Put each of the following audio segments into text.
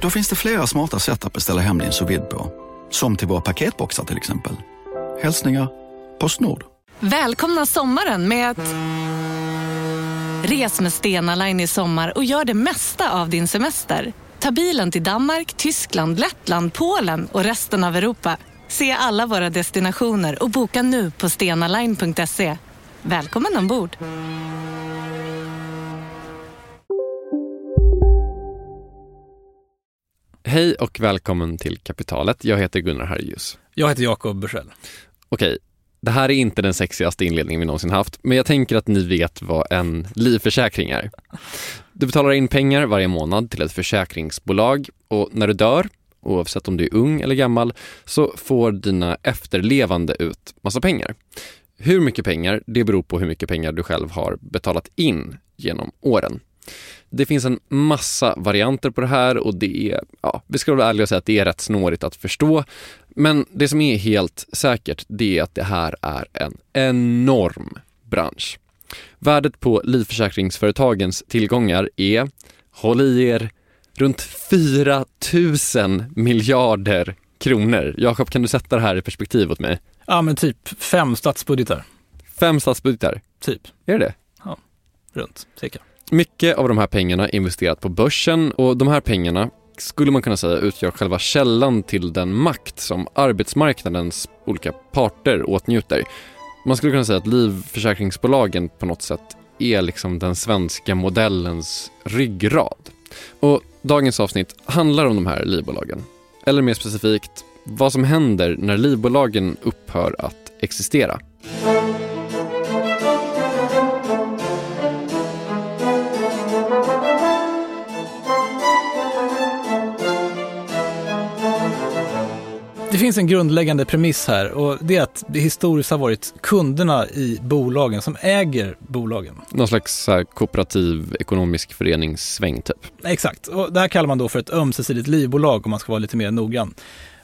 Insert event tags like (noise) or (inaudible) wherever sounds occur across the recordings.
Då finns det flera smarta sätt att beställa hem din sous på. Som till våra paketboxar till exempel. Hälsningar Postnord. Välkomna sommaren med att... Res med Stena Line i sommar och gör det mesta av din semester. Ta bilen till Danmark, Tyskland, Lettland, Polen och resten av Europa. Se alla våra destinationer och boka nu på stenaline.se. Välkommen ombord! Hej och välkommen till Kapitalet. Jag heter Gunnar Harjus. Jag heter Jakob Bursell. Okej, det här är inte den sexigaste inledningen vi någonsin haft, men jag tänker att ni vet vad en livförsäkring är. Du betalar in pengar varje månad till ett försäkringsbolag och när du dör, oavsett om du är ung eller gammal, så får dina efterlevande ut massa pengar. Hur mycket pengar, det beror på hur mycket pengar du själv har betalat in genom åren. Det finns en massa varianter på det här och det är, ja, vi ska vara ärliga och säga att det är rätt snårigt att förstå. Men det som är helt säkert, det är att det här är en enorm bransch. Värdet på livförsäkringsföretagens tillgångar är, håll i er, runt 4 000 miljarder kronor. Jakob, kan du sätta det här i perspektiv åt mig? Ja, men typ fem statsbudgetar. Fem statsbudgetar? Typ. Är det det? Ja, runt cirka. Mycket av de här pengarna är investerat på börsen och de här pengarna skulle man kunna säga utgör själva källan till den makt som arbetsmarknadens olika parter åtnjuter. Man skulle kunna säga att livförsäkringsbolagen på något sätt är liksom den svenska modellens ryggrad. Och dagens avsnitt handlar om de här livbolagen. Eller mer specifikt, vad som händer när livbolagen upphör att existera. Finns en grundläggande premiss här och det är att det historiskt har varit kunderna i bolagen som äger bolagen. Någon slags så kooperativ ekonomisk föreningssväng typ. Exakt, och det här kallar man då för ett ömsesidigt livbolag om man ska vara lite mer noggrann.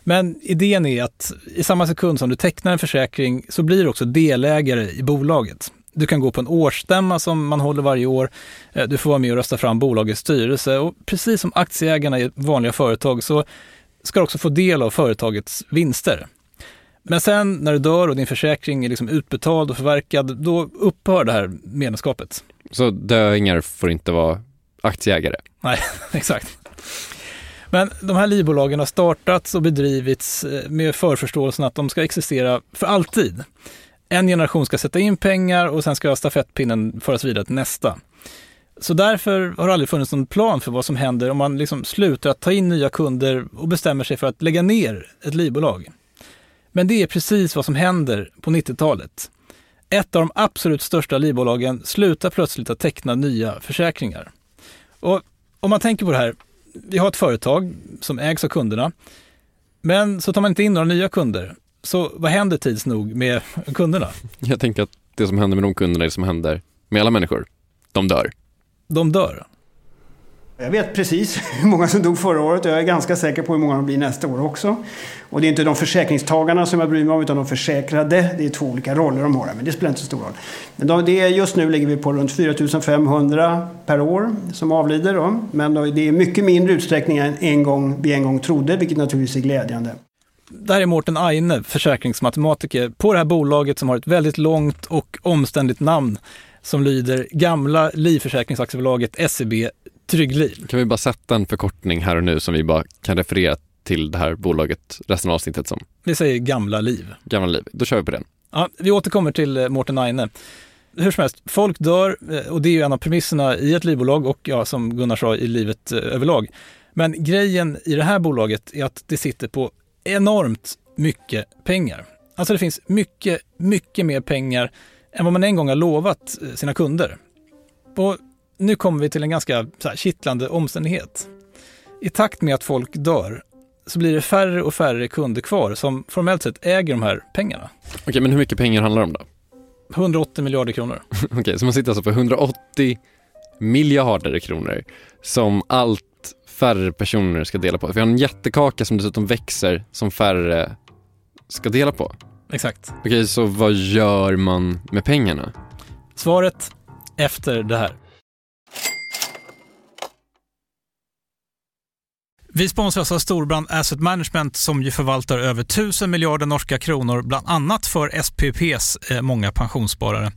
Men idén är att i samma sekund som du tecknar en försäkring så blir du också delägare i bolaget. Du kan gå på en årsstämma som man håller varje år. Eh, du får vara med och rösta fram bolagets styrelse och precis som aktieägarna i vanliga företag så ska också få del av företagets vinster. Men sen när du dör och din försäkring är liksom utbetald och förverkad, då upphör det här medlemskapet. Så döingar får inte vara aktieägare? Nej, (laughs) exakt. Men de här livbolagen har startats och bedrivits eh, med förförståelsen att de ska existera för alltid. En generation ska sätta in pengar och sen ska stafettpinnen föras vidare till nästa. Så därför har det aldrig funnits någon plan för vad som händer om man liksom slutar att ta in nya kunder och bestämmer sig för att lägga ner ett livbolag. Men det är precis vad som händer på 90-talet. Ett av de absolut största livbolagen slutar plötsligt att teckna nya försäkringar. Och om man tänker på det här, vi har ett företag som ägs av kunderna, men så tar man inte in några nya kunder. Så vad händer tids nog med kunderna? Jag tänker att det som händer med de kunderna är det som händer med alla människor. De dör de dör. Jag vet precis (laughs) hur många som dog förra året och jag är ganska säker på hur många de blir nästa år också. Och det är inte de försäkringstagarna som jag bryr mig om utan de försäkrade. Det är två olika roller de har men det spelar inte så stor roll. Men de, det är, just nu ligger vi på runt 4 500 per år som avlider. Då. Men det är mycket mindre utsträckning än en gång, vi en gång trodde vilket naturligtvis är glädjande. Där är Mårten Aine, försäkringsmatematiker, på det här bolaget som har ett väldigt långt och omständigt namn som lyder Gamla livförsäkringsaktiebolaget SEB Tryggliv. Kan vi bara sätta en förkortning här och nu som vi bara kan referera till det här bolaget resten av avsnittet som? Vi säger Gamla Liv. Gamla Liv, då kör vi på den. Ja, vi återkommer till eh, Mårten Aine. Hur som helst, folk dör eh, och det är ju en av premisserna i ett livbolag och ja, som Gunnar sa, i livet eh, överlag. Men grejen i det här bolaget är att det sitter på enormt mycket pengar. Alltså det finns mycket, mycket mer pengar än vad man en gång har lovat eh, sina kunder. Och nu kommer vi till en ganska så här, kittlande omständighet. I takt med att folk dör så blir det färre och färre kunder kvar som formellt sett äger de här pengarna. Okej, men hur mycket pengar handlar det om då? 180 miljarder kronor. (laughs) Okej, så man sitter alltså på 180 miljarder kronor som allt färre personer ska dela på. Vi har en jättekaka som dessutom växer som färre ska dela på. Exakt. Okej, så vad gör man med pengarna? Svaret efter det här. Vi sponsras av Storbrand Asset Management som ju förvaltar över 1000 miljarder norska kronor, bland annat för SPPs eh, många pensionssparare.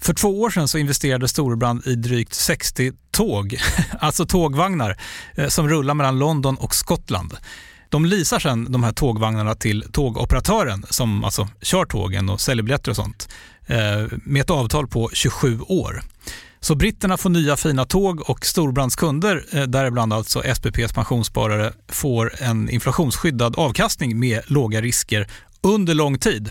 För två år sedan så investerade Storbrand i drygt 60 tåg, (laughs) alltså tågvagnar, eh, som rullar mellan London och Skottland. De leasar sedan de här tågvagnarna till tågoperatören som alltså kör tågen och säljer biljetter och sånt eh, med ett avtal på 27 år. Så britterna får nya fina tåg och Storbrands kunder, eh, däribland alltså SPPs pensionssparare, får en inflationsskyddad avkastning med låga risker under lång tid.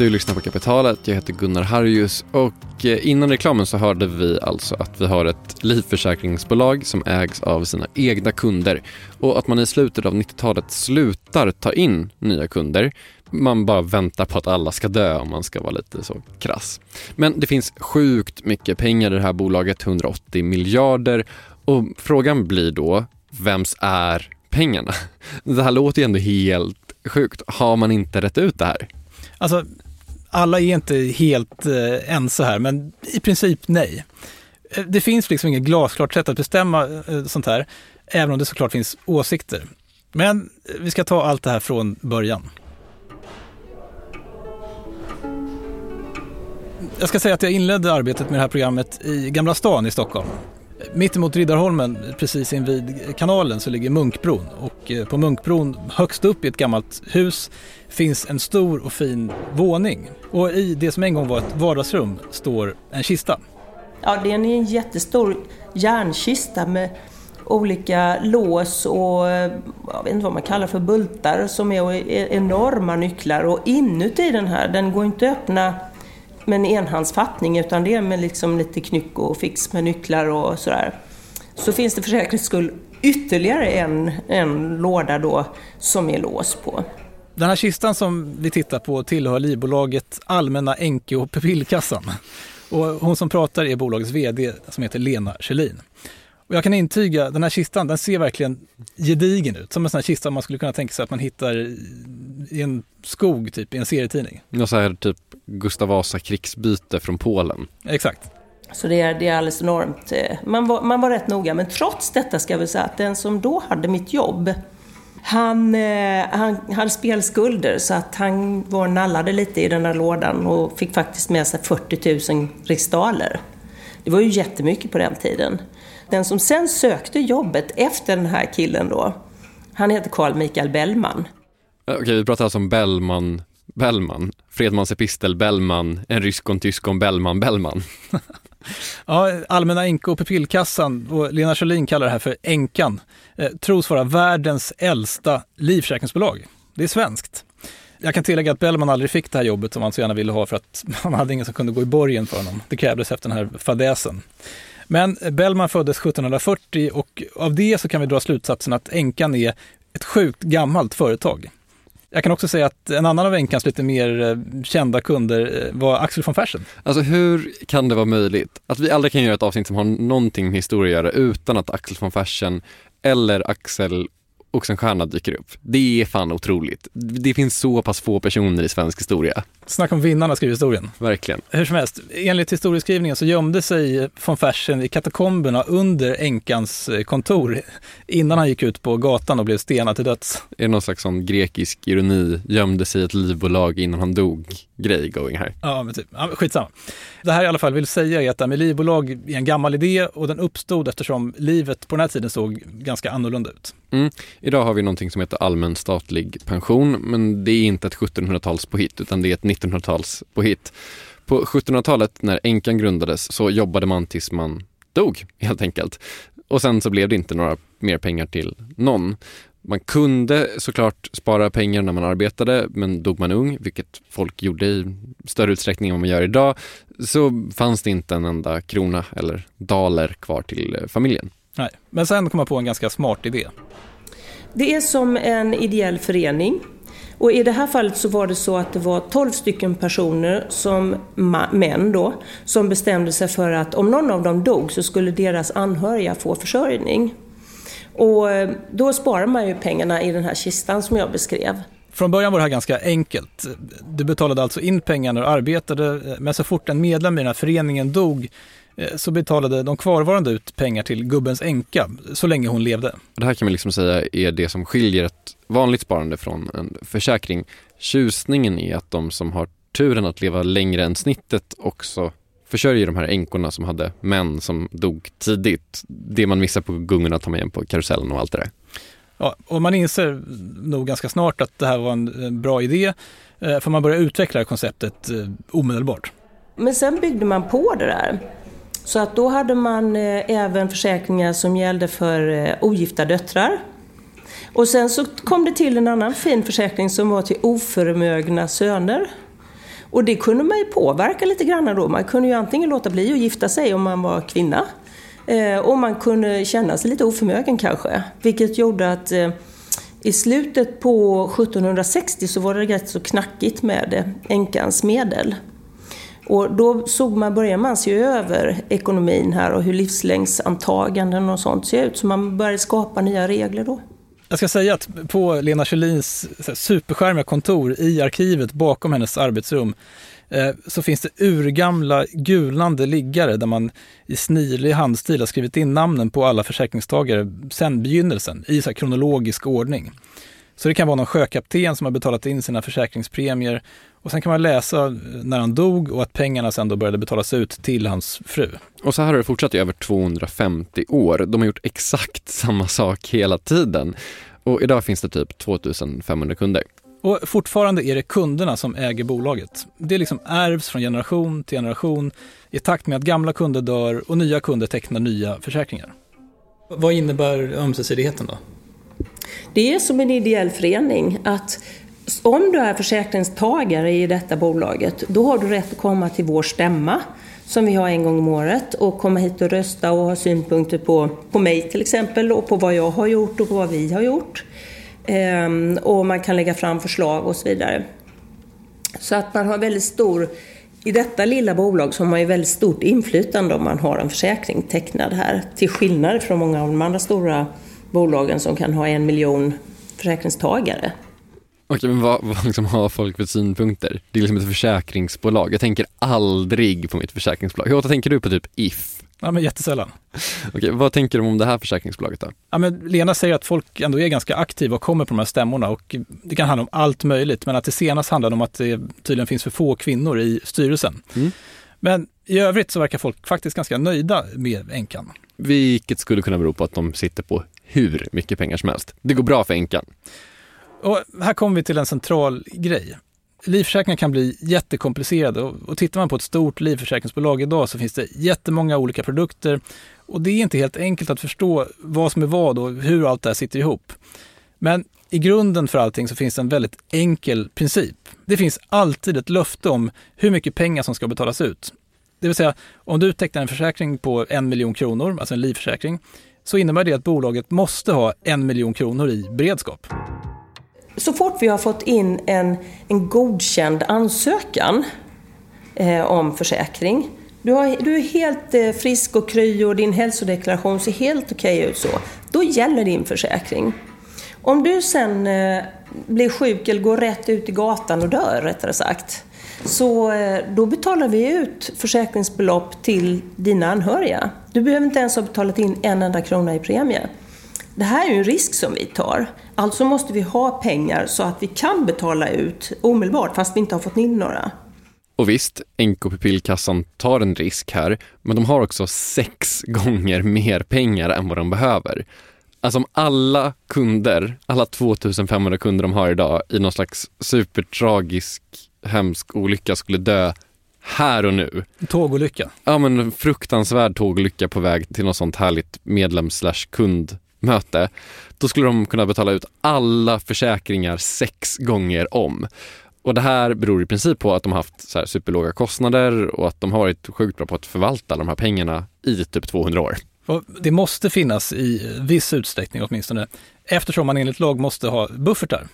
Du lyssnar på Kapitalet, jag heter Gunnar Harjus och eh, innan reklamen så hörde vi alltså att vi har ett livförsäkringsbolag som ägs av sina egna kunder och att man i slutet av 90-talet slutar ta in nya kunder. Man bara väntar på att alla ska dö om man ska vara lite så krass. Men det finns sjukt mycket pengar i det här bolaget, 180 miljarder och frågan blir då, vems är pengarna? (laughs) Det här låter ju ändå helt sjukt. Har man inte rätt ut det här? Alltså, alla är inte helt eh, ense här, men i princip nej. Eh, det finns liksom inget glasklart sätt att bestämma eh, sånt här, även om det såklart finns åsikter. Men eh, vi ska ta allt det här från början. Jag ska säga att jag inledde arbetet med det här programmet i Gamla stan i Stockholm. Mittemot Riddarholmen, precis invid kanalen, så ligger Munkbron. Och eh, på Munkbron, högst upp i ett gammalt hus, finns en stor och fin våning. Och i det som en gång var ett vardagsrum står en kista. Ja, det är en jättestor järnkista med olika lås och eh, jag vet inte vad man kallar för bultar som är enorma nycklar. Och inuti den här, den går inte att öppna med en enhandsfattning utan det är med liksom lite knyck och fix med nycklar och sådär. Så finns det för säkerhets skull ytterligare en, en låda då som är lås på. Den här kistan som vi tittar på tillhör livbolaget Allmänna Enke och Pupillkassan. Och hon som pratar är bolagets VD som heter Lena Kjellin. Och jag kan intyga, den här kistan den ser verkligen gedigen ut. Som en sån här kista man skulle kunna tänka sig att man hittar i en skog, typ i en serietidning. Något så här typ Gustav Vasa krigsbyte från Polen. Exakt. Så det är, det är alldeles enormt. Eh, man var, man var rätt noga, men trots detta ska vi säga att den som då hade mitt jobb, han, eh, han hade spelskulder så att han var nallade lite i den där lådan och fick faktiskt med sig 40 000 riksdaler. Det var ju jättemycket på den tiden. Den som sen sökte jobbet efter den här killen då, han heter Carl Michael Bellman. Okej, vi pratar alltså om Bellman, Bellman, Fredmans epistel Bellman, en ryskon, tyskon, Bellman, Bellman. (laughs) ja, Allmänna Enke och Pupillkassan, och Lena Schelin kallar det här för Enkan, eh, tros vara världens äldsta livförsäkringsbolag. Det är svenskt. Jag kan tillägga att Bellman aldrig fick det här jobbet som han så gärna ville ha för att (laughs) han hade ingen som kunde gå i borgen för honom. Det krävdes efter den här fadäsen. Men Bellman föddes 1740 och av det så kan vi dra slutsatsen att Enkan är ett sjukt gammalt företag. Jag kan också säga att en annan av Enkans lite mer eh, kända kunder eh, var Axel von Fersen. Alltså hur kan det vara möjligt att vi aldrig kan göra ett avsnitt som har någonting med historia att göra utan att Axel von Fersen eller Axel Oxenstierna dyker upp. Det är fan otroligt. Det finns så pass få personer i svensk historia. Snacka om vinnarna skriver historien. Verkligen. Hur som helst, enligt historieskrivningen så gömde sig von Fersen i katakomberna under änkans eh, kontor innan han gick ut på gatan och blev stenad till döds. Är det någon slags sån grekisk ironi, gömde sig i ett livbolag innan han dog, grej going här? Ja, men typ. Ja, skitsamma. Det här i alla fall vill säga är att det här med livbolag är en gammal idé och den uppstod eftersom livet på den här tiden såg ganska annorlunda ut. Mm. Idag har vi någonting som heter allmän statlig pension, men det är inte ett 1700-tals påhitt utan det är ett 1900-tals påhitt. På 1700-talet när änkan grundades så jobbade man tills man dog helt enkelt. Och sen så blev det inte några mer pengar till någon. Man kunde såklart spara pengar när man arbetade, men dog man ung, vilket folk gjorde i större utsträckning än vad man gör idag, så fanns det inte en enda krona eller daler kvar till eh, familjen. Nej, men sen kom man på en ganska smart idé. Det är som en ideell förening. Och i det här fallet så var det så att det var 12 stycken personer, som män då, som bestämde sig för att om någon av dem dog så skulle deras anhöriga få försörjning. Och eh, då sparar man ju pengarna i den här kistan som jag beskrev. Från början var det här ganska enkelt. Du betalade alltså in pengarna och arbetade, eh, men så fort en medlem i den här föreningen dog så betalade de kvarvarande ut pengar till gubbens änka så länge hon levde. Det här kan man liksom säga är det som skiljer ett vanligt sparande från en försäkring. Tjusningen är att de som har turen att leva längre än snittet också försörjer de här änkorna som hade män som dog tidigt. Det man missar på gungorna tar man igen på karusellen och allt det där. Ja, och man inser nog ganska snart att det här var en bra idé, eh, för man börjar utveckla konceptet eh, omedelbart. Men sen byggde man på det där. Så att då hade man eh, även försäkringar som gällde för eh, ogifta döttrar. Och sen så kom det till en annan fin försäkring som var till oförmögna söner. Och det kunde man ju påverka lite grann då. Man kunde ju antingen låta bli att gifta sig om man var kvinna. Eh, och man kunde känna sig lite oförmögen kanske. Vilket gjorde att i slutet på 1760 så var det rätt så knackigt med änkans medel. Och då såg man, började man se över ekonomin här och hur livslängdsantaganden och sånt ser ut. Så man började skapa nya regler då. Jag ska säga att på Lena Kjellins superskärmiga kontor i arkivet bakom hennes arbetsrum eh, så finns det urgamla gulnande liggare där man i snirlig handstil har skrivit in namnen på alla försäkringstagare sedan begynnelsen i så kronologisk ordning. Så det kan vara någon sjökapten som har betalat in sina försäkringspremier och sen kan man läsa när han dog och att pengarna sen då började betalas ut till hans fru. Och så här har det fortsatt i över 250 år. De har gjort exakt (laughs) samma sak hela tiden. Och idag finns det typ 2500 kunder. Och fortfarande är det kunderna som äger bolaget. Det liksom ärvs från generation till generation i takt med att gamla kunder dör och nya kunder tecknar nya försäkringar. Vad innebär ömsesidigheten då? Det är som en ideell förening att om du är försäkringstagare i detta bolaget, då har du rätt att komma till vår stämma som vi har en gång om året och komma hit och rösta och ha synpunkter på, på mig till exempel och på vad jag har gjort och på vad vi har gjort. Ehm, och man kan lägga fram förslag och så vidare. Så att man har väldigt stor, i detta lilla bolag så har man ju väldigt stort inflytande om man har en försäkring tecknad här. Till skillnad från många av de andra stora bolagen som kan ha en miljon försäkringstagare. Okej, men vad, vad liksom har folk för synpunkter? Det är liksom ett försäkringsbolag. Jag tänker aldrig på mitt försäkringsbolag. Hur ofta tänker du på typ If? Ja, men jättesällan. Okej, vad tänker du om det här försäkringsbolaget då? Ja, men Lena säger att folk ändå är ganska aktiva och kommer på de här stämmorna och det kan handla om allt möjligt, men att det senast handlade om att det tydligen finns för få kvinnor i styrelsen. Mm. Men i övrigt så verkar folk faktiskt ganska nöjda med änkan. Vilket skulle kunna bero på att de sitter på hur mycket pengar som helst. Det går bra för änkan. Och här kommer vi till en central grej. Livförsäkringar kan bli jättekomplicerade och, tittar man på ett stort livförsäkringsbolag idag så finns det jättemånga olika produkter och det är inte helt enkelt att förstå vad som är vad och hur allt det här sitter ihop. Men i grunden för allting så finns det en väldigt enkel princip. Det finns alltid ett löfte om hur mycket pengar som ska betalas ut. Det vill säga, om du tecknar en försäkring på en miljon kronor, alltså en livförsäkring, så innebär det att bolaget måste ha en miljon kronor i beredskap. så fort vi har fått in en, en godkänd ansökan eh, om försäkring. Du, har, du är helt eh, frisk och kry och din hälsodeklaration ser helt okej okay ut så. Då gäller din försäkring. Om du sen eh, blir sjuk eller går rätt ut i gatan och dör rättare sagt. Så eh, då betalar vi ut försäkringsbelopp till dina anhöriga. Du behöver inte ens ha betalat in en enda krona i premie. Det här är ju en risk som vi tar. Alltså måste vi ha pengar så att vi kan betala ut omedelbart fast vi inte har fått in några. Och visst, NK-pupillkassan tar en risk här, men de har också sex gånger mer pengar än vad de behöver. Alltså om alla kunder, alla 2500 kunder de har idag i någon slags supertragisk, hemsk olycka skulle dö här och nu. Tågolycka? Ja men fruktansvärd tågolycka på väg till något sånt härligt medlems kundmöte. Då skulle de kunna betala ut alla försäkringar sex gånger om. Och det här beror i princip på att de har haft så superlåga kostnader och att de har varit sjukt bra på att förvalta de här pengarna i typ 200 år. Och det måste finnas i viss utsträckning åtminstone, eftersom man enligt lag måste ha buffertar.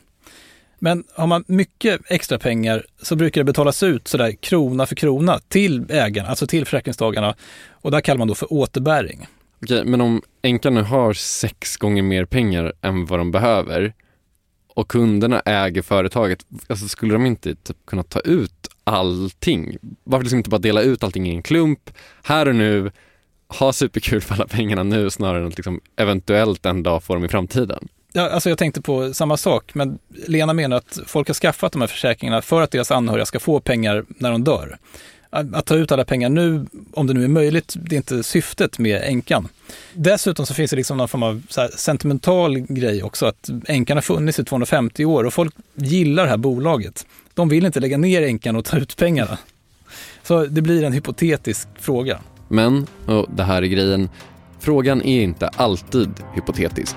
Men har man mycket extra pengar så brukar det betalas ut sådär krona för krona till ägarna, alltså till försäkringstagarna. Och det kallar man då för återbäring. Okej, men om änkan nu har sex gånger mer pengar än vad de behöver och kunderna äger företaget, alltså skulle de inte typ kunna ta ut allting? Varför liksom inte bara dela ut allting i en klump, här och nu, ha superkul för alla pengarna nu snarare än att liksom eventuellt en dag få dem i framtiden? Ja, alltså jag tänkte på samma sak, men Lena menar att folk har skaffat de här försäkringarna för att deras anhöriga ska få pengar när de dör. Att, ta ut alla pengar nu, om det nu är möjligt, det är inte syftet med änkan. Dessutom så finns det liksom någon form av sentimental grej också, att änkan har funnits i 250 år och folk gillar det här bolaget. De vill inte lägga ner änkan och ta ut pengarna. Så det blir en hypotetisk fråga. Men, och det här är grejen, frågan är inte alltid hypotetisk.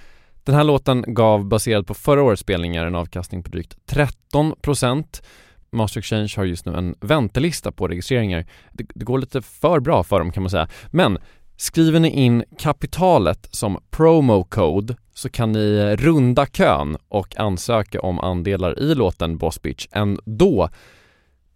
Den här låten gav, baserad på förra årets spelningar, en avkastning på drygt 13% Master Exchange har just nu en väntelista på registreringar. Det, det, går lite för bra för dem kan man säga. Men skriver ni in kapitalet som promo code så kan ni runda kön och ansöka om andelar i låten Boss Bitch ändå.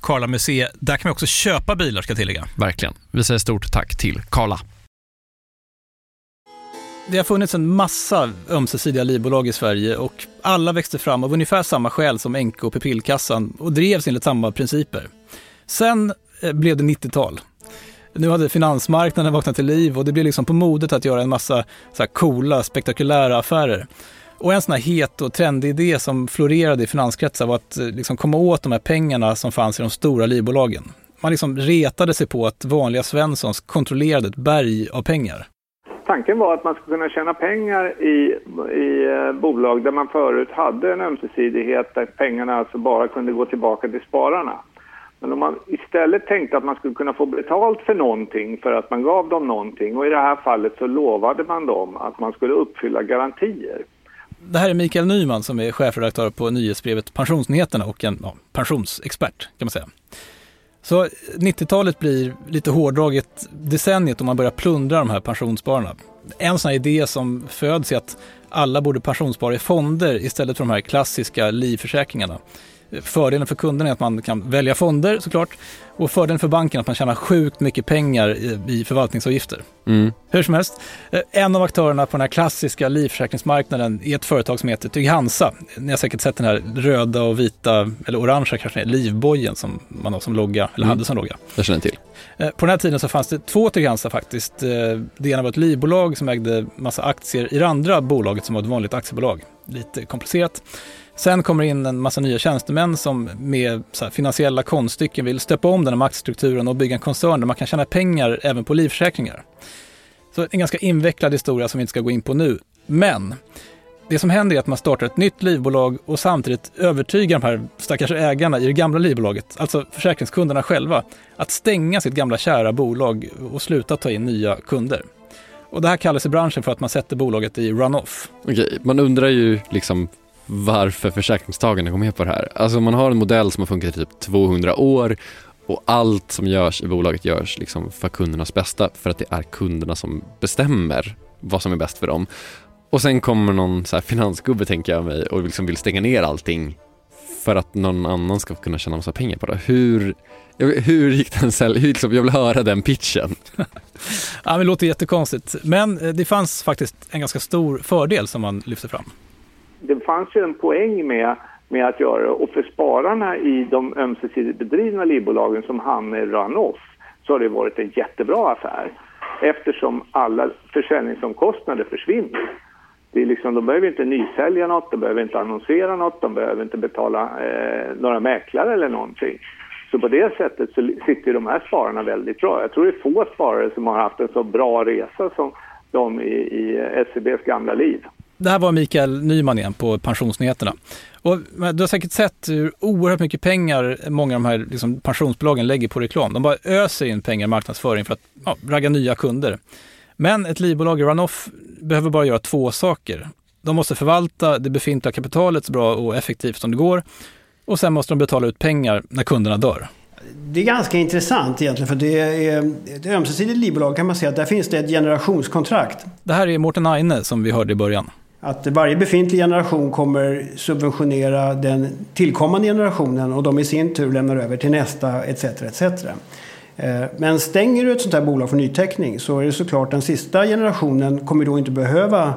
Karla Museet. Där kan man också köpa bilar ska jag tillägga. Verkligen. Vi säger stort tack till Karla. Det har funnits en massa ömsesidiga livbolag i Sverige och alla växte fram av ungefär samma skäl som NK och Pupillkassan och drevs enligt samma principer. Sen eh, blev det 90-tal. Nu hade finansmarknaden vaknat till liv och det blev liksom på modet att göra en massa så här coola, spektakulära affärer. Och en sån här het och trendig idé som florerade i finanskretsar var att eh, liksom komma åt de här pengarna som fanns i de stora livbolagen. Man liksom retade sig på att vanliga Svenssons kontrollerade ett berg av pengar. Tanken var att man skulle kunna tjäna pengar i, i eh, bolag där man förut hade en ömsesidighet där pengarna alltså bara kunde gå tillbaka till spararna. Men om man istället tänkte att man skulle kunna få betalt för någonting för att man gav dem någonting och i det här fallet så lovade man dem att man skulle uppfylla garantier. Det här är Mikael Nyman som är chefredaktör på nyhetsbrevet Pensionsnyheterna och en ja, pensionsexpert kan man säga. Så 90-talet blir lite hårdraget decenniet om man börjar plundra de här pensionsspararna. En sån här idé som föds är att alla borde pensionsspara i fonder istället för de här klassiska livförsäkringarna. Fördelen för kunderna är att man kan välja fonder såklart och fördelen för banken är att man tjänar sjukt mycket pengar i förvaltningsavgifter. Mm. Hur som helst, eh, en av aktörerna på den här klassiska livförsäkringsmarknaden är ett företag som heter Trygg-Hansa. Ni har säkert sett den här röda och vita, eller orangea kanske, livbojen som man har som logga, eller Mm. hade som logga. Jag känner till. Eh, På den här tiden så fanns det två Trygg-Hansa faktiskt. Eh, Det ena var ett livbolag som ägde massa aktier i det andra bolaget som var ett vanligt aktiebolag. Lite komplicerat. Sen kommer det in en massa nya tjänstemän som med så här finansiella konststycken vill stöpa om den här maktstrukturen och bygga en koncern där man kan tjäna pengar även på livförsäkringar. Så en ganska invecklad historia som vi inte ska gå in på nu. Men det som händer är att man startar ett nytt livbolag och samtidigt övertygar de här stackars ägarna i det gamla livbolaget, alltså försäkringskunderna själva, att stänga sitt gamla kära bolag och sluta ta in nya kunder. Och det här kallas i branschen för att man sätter bolaget i run-off. Okej, man undrar ju liksom varför försäkringstagarna går med på det här. Alltså man har en modell som har funkat i typ 200 år och allt som görs i bolaget görs liksom för kundernas bästa för att det är kunderna som bestämmer vad som är bäst för dem. Och sen kommer någon så här finansgubbe tänker jag mig och liksom vill stänga ner allting för att någon annan ska kunna tjäna massa pengar på det. Hur, hur gick den sälj? Liksom, jag vill höra den pitchen. (laughs) Ja, men det låter jättekonstigt. Men eh, det fanns faktiskt en ganska stor fördel som man lyfter fram. Det fanns ju en poäng med, med att göra det och för spararna i de ömsesidigt bedrivna livbolagen som Hanne i off så har det varit en jättebra affär eftersom alla försäljningsomkostnader försvinner. Det är liksom, de behöver inte nysälja något, de behöver inte annonsera något, de behöver inte betala eh, några mäklare eller någonting. Så på det sättet så sitter de här spararna väldigt bra. Jag tror det är få sparare som har haft en så bra resa som de i, i SEBs gamla liv. Det här var Mikael Nyman igen på Pensionsnyheterna. Och du har säkert sett hur oerhört mycket pengar många av de här liksom, pensionsbolagen lägger på reklam. De bara öser in pengar i marknadsföring för att ja, ragga nya kunder. Men ett livbolag i runoff behöver bara göra två saker. De måste förvalta det befintliga kapitalet så bra och effektivt som det går. Och sen måste de betala ut pengar när kunderna dör. Det är ganska intressant egentligen för det är ett ömsesidigt livbolag kan man säga att där finns det ett generationskontrakt. Det här är Mårten Aine som vi hörde i början. Att varje befintlig generation kommer subventionera den tillkommande generationen och de i sin tur lämnar över till nästa etc. etc. Eh, men stänger du ett sånt här bolag för nyteckning så är det såklart den sista generationen kommer då inte behöva...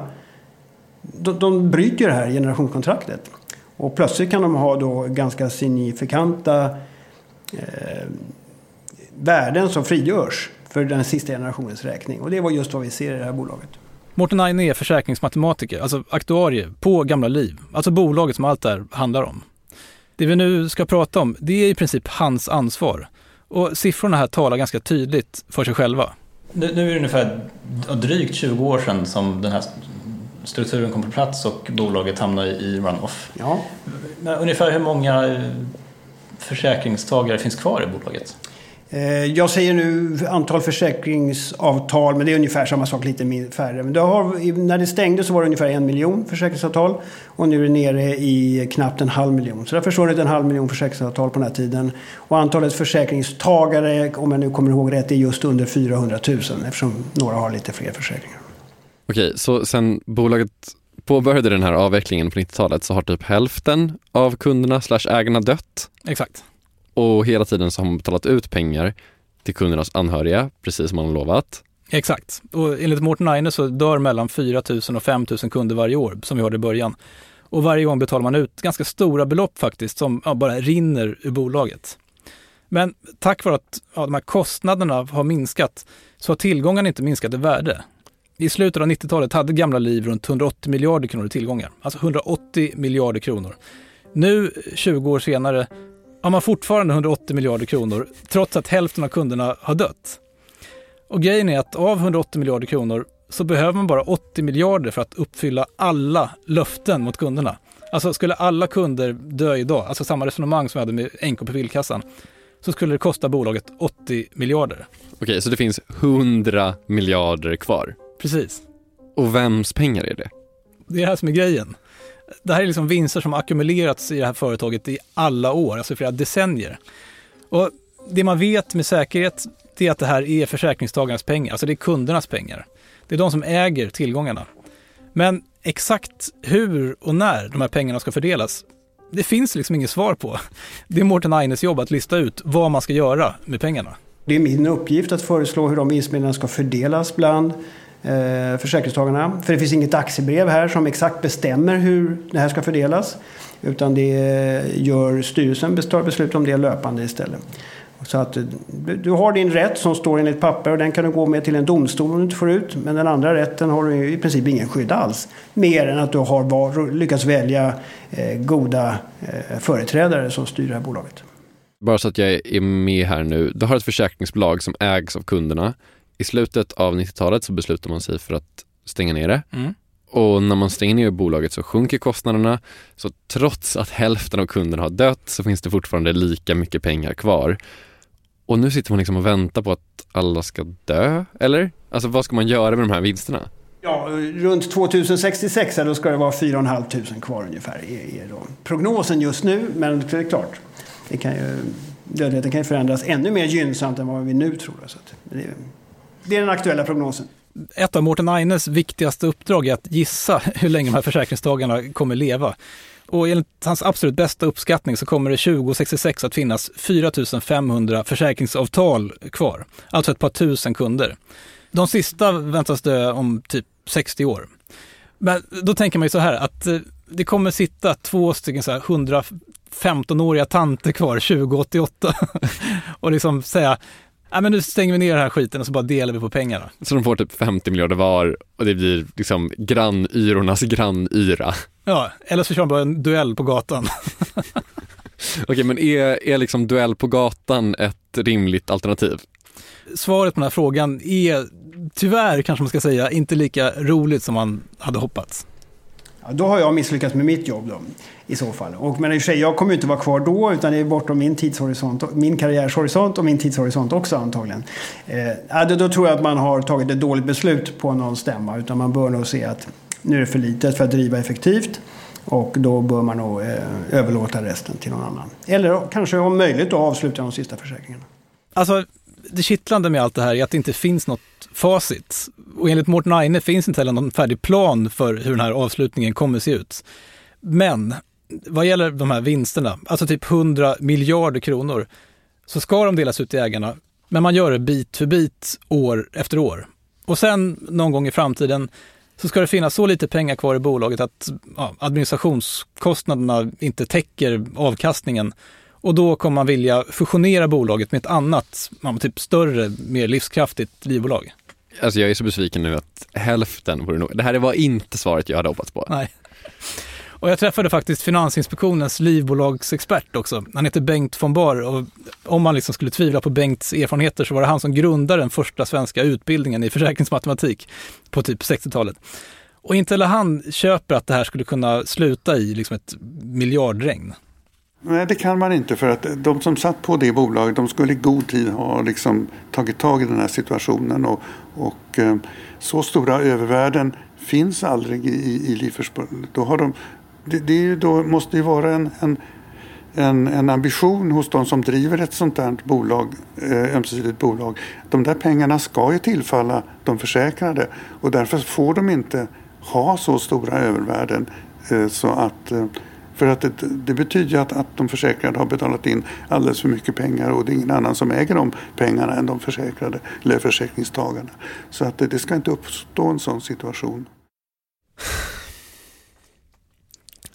De, de bryter ju det här generationskontraktet. Och plötsligt kan de ha då ganska signifikanta eh, värden som frigörs för den sista generationens räkning. Och det var just vad vi ser i det här bolaget. Mårten Aine är försäkringsmatematiker, alltså aktuarie på Gamla Liv, alltså bolaget som allt det här handlar om. Det vi nu ska prata om, det är i princip hans ansvar. Och siffrorna här talar ganska tydligt för sig själva. Nu, nu är det ungefär drygt 20 år sedan som den här strukturen kom på plats och bolaget hamnade i run-off. Ja. Men ungefär hur många försäkringstagare finns kvar i bolaget? Eh, jag säger nu antal försäkringsavtal, men det är ungefär samma sak, lite färre. Men det har, när det stängde så var det ungefär en miljon försäkringsavtal och nu är det nere i knappt en halv miljon. Så det har försvunnit en halv miljon försäkringsavtal på den här tiden. Och antalet försäkringstagare, om jag nu kommer ihåg rätt, är just under 400 000 eftersom några har lite fler försäkringar. Okej, så sen bolaget påbörjade den här avvecklingen på 90-talet så har typ hälften av kunderna slash ägarna dött. Exakt. Och hela tiden så har man betalat ut pengar till kundernas anhöriga, precis som man har lovat. Exakt. Och enligt Morten Aine så dör mellan 4 000 och 5 000 kunder varje år, som vi hörde i början. Och varje gång betalar man ut ganska stora belopp faktiskt, som ja, bara rinner ur bolaget. Men tack vare att ja, de här kostnaderna har minskat så har tillgångarna inte minskat i värde. I slutet av 90-talet hade Gamla Liv runt 180 miljarder kronor i tillgångar. Alltså 180 miljarder kronor. Nu, 20 år senare, har man fortfarande 180 miljarder kronor trots att hälften av kunderna har dött. Och grejen är att av 180 miljarder kronor så behöver man bara 80 miljarder för att uppfylla alla löften mot kunderna. Alltså skulle alla kunder dö idag, alltså samma resonemang som vi hade med NK på villkassan, så skulle det kosta bolaget 80 miljarder. Okej, så det finns 100 miljarder kvar? Precis. Och vems pengar är det? Det är det här som är grejen. Det här är liksom vinster som ackumulerats i det här företaget i alla år, alltså flera decennier. Och det man vet med säkerhet det är att det här är försäkringstagarnas pengar, alltså det är kundernas pengar. Det är de som äger tillgångarna. Men exakt hur och när de här pengarna ska fördelas, det finns liksom inget svar på. Det är Mårten Aines jobb att lista ut vad man ska göra med pengarna. Det är min uppgift att föreslå hur de vinstmedlen ska fördelas bland Eh, försäkringstagarna. För det finns inget aktiebrev här som exakt bestämmer hur det här ska fördelas. Utan det gör styrelsen, tar beslut om det löpande istället. Så att du har din rätt som står enligt papper och den kan du gå med till en domstol om du inte får ut. Men den andra rätten har du i princip ingen skydd alls. Mer än att du har lyckats välja eh, goda eh, företrädare som styr det här bolaget. Bara så att jag är med här nu. Du har ett försäkringsbolag som ägs av kunderna. I slutet av 90-talet så beslutar man sig för att stänga ner det. Mm. Och när man stänger ner bolaget så sjunker kostnaderna. Så trots att hälften av kunderna har dött så finns det fortfarande lika mycket pengar kvar. Och nu sitter man liksom och väntar på att alla ska dö, eller? Alltså vad ska man göra med de här vinsterna? Ja, runt 2066 då ska det vara 4 500 kvar ungefär är, då prognosen just nu. Men det är klart, det kan ju, dödligheten kan ju förändras ännu mer gynnsamt än vad vi nu tror. Så det, det är den aktuella prognosen. Ett av Mårten Aines viktigaste uppdrag är att gissa hur länge de här försäkringstagarna kommer leva. Och enligt hans absolut bästa uppskattning så kommer det 2066 att finnas 4 500 försäkringsavtal kvar. Alltså ett par tusen kunder. De sista väntas dö om typ 60 år. Men då tänker man ju så här att eh, det kommer sitta två stycken så här 115-åriga tanter kvar 2088 (laughs) och liksom säga ja, men nu stänger vi ner den här skiten och så bara delar vi på pengarna. Så de får typ 50 miljarder var och det blir liksom grannyrornas grannyra. Ja, eller så kör de bara en duell på gatan. (laughs) Okej, men är, är liksom duell på gatan ett rimligt alternativ? Svaret på den här frågan är tyvärr, kanske man ska säga, inte lika roligt som man hade hoppats. Ja, då har jag misslyckats med mitt jobb då, i så fall. Och, men i och för sig, jag kommer inte vara kvar då, utan det är bortom min tidshorisont, min karriärshorisont och min tidshorisont också antagligen. Eh, då, då tror jag att man har tagit ett dåligt beslut på någon stämma, utan man bör nog se att nu är det för litet för att driva effektivt. Och då bör man nog eh, överlåta resten till någon annan. Eller kanske om möjligt då avsluta de sista försäkringarna. Alltså, det kittlande med allt det här är att det inte finns något facit. Och enligt Mårten Aine finns inte heller någon färdig plan för hur den här avslutningen kommer se ut. Men vad gäller de här vinsterna, alltså typ 100 miljarder kronor, så ska de delas ut till ägarna. Men man gör det bit för bit, år efter år. Och sen någon gång i framtiden så ska det finnas så lite pengar kvar i bolaget att ja, administrationskostnaderna inte täcker avkastningen. Och då kommer man vilja fusionera bolaget med ett annat, typ större, mer livskraftigt livbolag. Alltså jag är så besviken nu att hälften vore nog, det här var inte svaret jag hade hoppats på. Nej. Och jag träffade faktiskt Finansinspektionens livbolagsexpert också. Han heter Bengt von Bar och om man liksom skulle tvivla på Bengts erfarenheter så var det han som grundade den första svenska utbildningen i försäkringsmatematik på typ 60-talet. Och inte heller han köper att det här skulle kunna sluta i liksom ett miljardregn. Nej, det kan man inte för att de som satt på det bolaget de skulle i god tid ha liksom tagit tag i den här situationen och, och eh, så stora övervärden finns aldrig i, i livförsäkring. Då, har de, det, det då måste ju vara en, en, en, en, ambition hos de som driver ett sånt här bolag, eh, ömsesidigt bolag. De där pengarna ska ju tillfalla de försäkrade och därför får de inte ha så stora övervärden eh, så att eh, för att det, det betyder att, att de försäkrade har betalat in alldeles för mycket pengar och det är ingen annan som äger de pengarna än de försäkrade eller försäkringstagarna. Så att det, det ska inte uppstå en sån situation.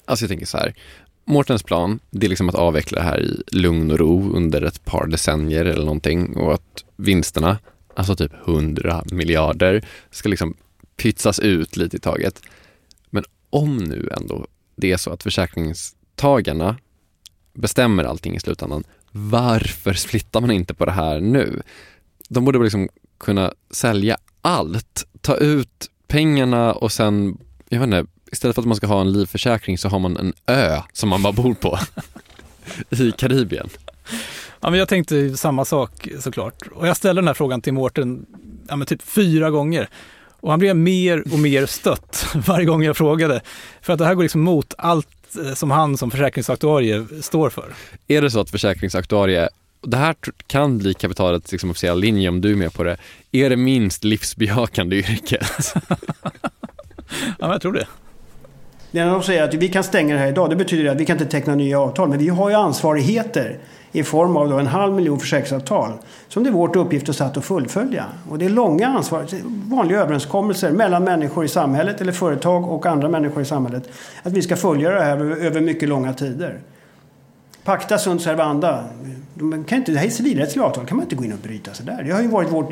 Alltså jag tänker så här, Mårtens plan, det är liksom att avveckla det här i lugn och ro under ett par decennier eller någonting och att vinsterna, alltså typ 100 miljarder, ska liksom pytsas ut lite i taget. Men om nu ändå det är så att försäkringstagarna bestämmer allting i slutändan, varför splittar man inte på det här nu? De borde liksom kunna sälja allt, ta ut pengarna och sen, jag vet inte, istället för att man ska ha en livförsäkring så har man en ö som man bara bor på (laughs) i Karibien. Ja, men jag tänkte samma sak såklart. Och jag ställde den här frågan till Mårten ja, typ fyra gånger. Och han blev mer och mer stött (laughs) varje gång jag frågade. För att det här går liksom mot allt eh, som han som försäkringsaktuarie står för. Är det så att försäkringsaktuarie det här kan bli kapitalets liksom officiella linje om du är med på det. Är det minst livsbejakande yrket? (laughs) ja, jag tror det. När de säger att vi kan stänga det här idag, det betyder att vi kan inte teckna nya avtal. Men vi har ju ansvarigheter i form av en halv miljon försäkringsavtal som det är vår uppgift att satt att fullfölja. Och det är långa ansvar, vanliga överenskommelser mellan människor i samhället eller företag och andra människor i samhället. Att vi ska följa det här över mycket långa tider. Pacta sunt servanda. De kan inte, det här är civilrättsliga avtal, kan man inte gå in och bryta sig där. Det har ju varit vårt,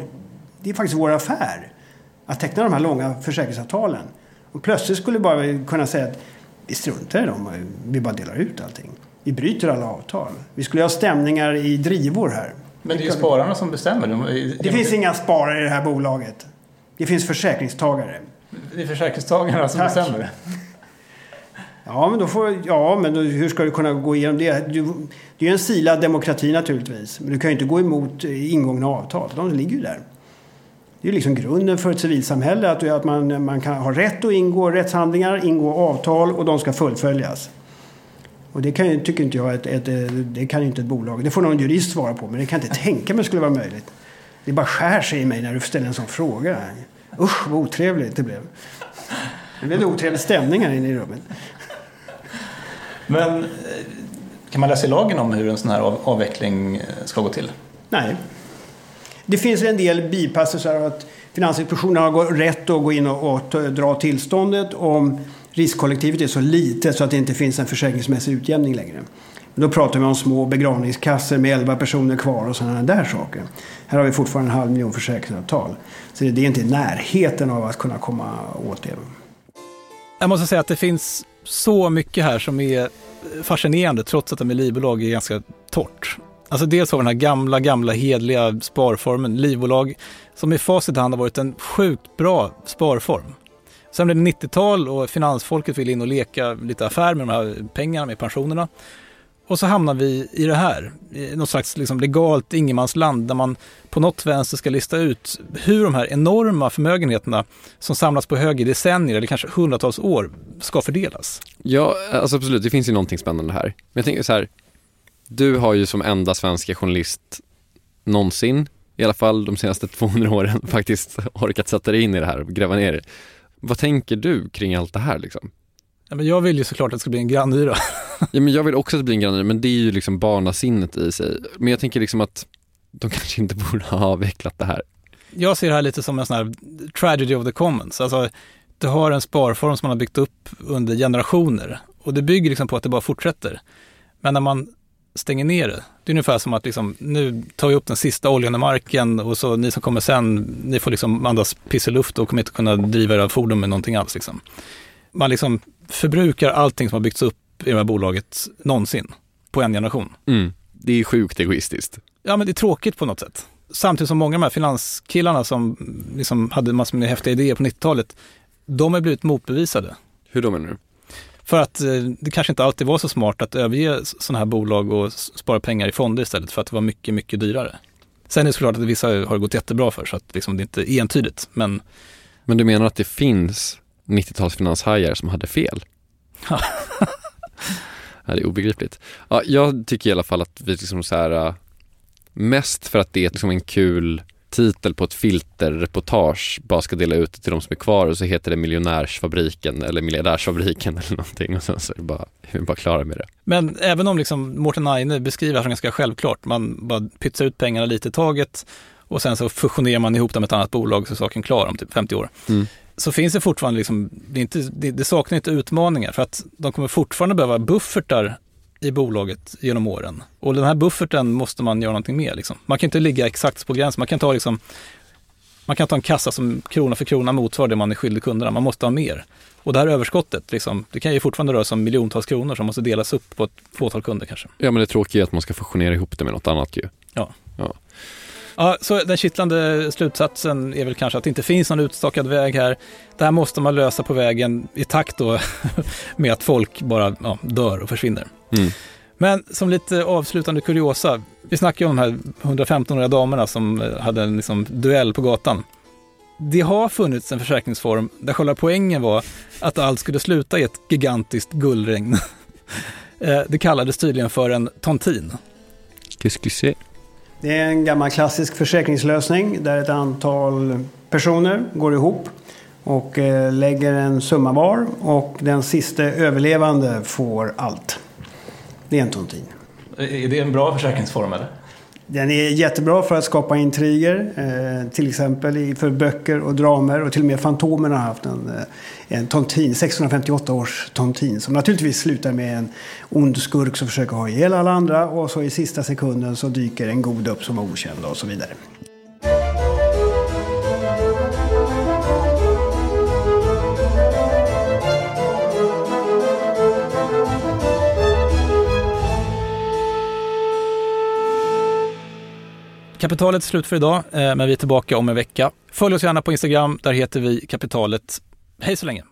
det är faktiskt vår affär att teckna de här långa försäkringsavtalen. Och plötsligt skulle vi bara kunna säga att vi struntar i dem, vi bara delar ut allting. Vi bryter alla avtal. Vi skulle ha stämningar i drivor här. Men det är ju spararna som bestämmer. De, det finns inga sparare i det här bolaget. Det finns försäkringstagare. Det är försäkringstagarna som Tack. bestämmer. Ja, men, då får, ja, men då, hur ska du kunna gå igenom det? Du, det är ju en silad demokrati naturligtvis. Men du kan ju inte gå emot ingångna avtal. De ligger ju där. Det är ju liksom grunden för ett civilsamhälle. Att, att man, man kan ha rätt att ingå rättshandlingar, ingå avtal och de ska fullföljas. Och det kan, tycker inte jag ett, ett, det kan inte ett bolag. Det får någon jurist svara på, men det kan inte (laughs) tänka mig skulle vara möjligt. Det bara skär sig i mig när du ställer en sån fråga. Usch, vad otrevligt det blev. Det blev otrevlig stämning här inne i rummet. Men eh, kan man läsa i lagen om hur en sån här avveckling eh, ska gå till? Nej. Det finns en del bipassusar att Finansinspektionen har rätt att gå in och, och dra tillståndet om riskkollektivet är så litet så att det inte finns en försäkringsmässig utjämning längre. Då pratar vi om små begravningskassor med 11 personer kvar och sådana där saker. Här har vi fortfarande en halv miljon försäkringsavtal. Så det är inte i närheten av att kunna komma åt det. Jag måste säga att det finns så mycket här som är fascinerande trots att livbolag är ganska torrt. Alltså dels har vi den här gamla, gamla hedliga sparformen, livbolag, som i facit hand har varit en sjukt bra sparform. Sen blev det 90-tal och finansfolket ville in och leka lite affär med de här pengarna, med pensionerna. Och så hamnar vi i det här, i något slags liksom legalt ingenmansland där man på något vänster ska lista ut hur de här enorma förmögenheterna som samlats på hög i decennier eller kanske hundratals år ska fördelas. Ja, alltså absolut, det finns ju någonting spännande här. Men jag tänker så här, du har ju som enda svenska journalist någonsin, i alla fall de senaste (laughs) 200 åren, faktiskt orkat sätta dig in i det här och gräva ner det. Vad tänker du kring allt det här liksom? Ja, men jag vill ju såklart att det ska bli en grannyra. (laughs) ja, men jag vill också att det blir en grannyra, men det är ju liksom barnasinnet i sig. Men jag tänker liksom att de (laughs) kanske inte borde ha avvecklat det här. Jag ser det här lite som en sån här tragedy of the commons. Alltså, du har en sparform som man har byggt upp under generationer och det bygger liksom på att det bara fortsätter. Men när man stänger ner det. Det är ungefär som att liksom, nu tar vi upp den sista oljan i marken och så ni som kommer sen, ni får liksom andas piss i luft och kommer inte kunna driva era fordon med någonting alls. Liksom. Man liksom förbrukar allting som har byggts upp i det här bolaget någonsin på en generation. Mm. Det är sjukt egoistiskt. Ja, men det är tråkigt på något sätt. Samtidigt som många av de här finanskillarna som liksom hade massor med häftiga idéer på 90-talet, de har blivit motbevisade. Hur då menar du? För att eh, det kanske inte alltid var så smart att överge sådana här bolag och spara pengar i fonder istället för att det var mycket, mycket dyrare. Sen är det såklart att vissa har gått jättebra för så att liksom det inte är entydigt. Men Men du menar att det finns 90-talsfinanshajar som hade fel? (laughs) Ja. det är obegripligt. Ja, jag tycker i alla fall att vi liksom så här, äh, mest för att det är liksom en kul titel på ett filterreportage bara ska dela ut det till de som är kvar och så heter det miljonärsfabriken eller miljardärsfabriken (laughs) eller någonting och sen så är det bara, vi bara klara med det. Men även om liksom Mårten Aine beskriver det här som ganska självklart, man bara pytsar ut pengarna lite i taget och sen så fusionerar man ihop dem med ett annat bolag så är saken klar om typ 50 år. Mm. Så finns det fortfarande, liksom, det, inte, det, det saknar inte utmaningar för att de kommer fortfarande behöva buffertar i bolaget genom åren. Och den här bufferten måste man göra någonting med. Liksom. Man kan inte ligga exakt på gränsen, man kan ta liksom man kan ta en kassa som krona för krona motsvarar det man är skyldig kunderna. Man måste ha mer. Och det här överskottet, liksom, det kan ju fortfarande röra sig om miljontals kronor som måste delas upp på ett fåtal kunder kanske. Ja men det tråkiga är att man ska fusionera ihop det med något annat ju. Ja. Ja. Ja, så den kittlande slutsatsen är väl kanske att det inte finns någon utstakad väg här. Det här måste man lösa på vägen i takt då (laughs) med att folk bara ja, dör och försvinner. Mm. Men som lite avslutande kuriosa, vi snackar ju om de här 115-åriga damerna som eh, hade en liksom, duell på gatan. Det har funnits en försäkringsform där själva poängen var att allt skulle sluta i ett gigantiskt guldregn. (laughs) Eh, Det kallades tydligen för en tontin. Det är en gammal klassisk försäkringslösning där ett antal personer går ihop och eh, lägger en summa var och den sista överlevande får allt. Det är en tontin. Är det en bra försäkringsform eller? Den är jättebra för att skapa intriger, eh, till exempel för böcker och dramer och till och med Fantomen har haft en, eh, en tontin, 1658 års tontin som naturligtvis slutar med en ond skurk som försöker ha ihjäl alla andra och så i sista sekunden så dyker en god upp som är okänd och så vidare. Kapitalet är slut för idag, eh, men vi är tillbaka om en vecka. Följ oss gärna på Instagram, där heter vi Kapitalet. Hej så länge!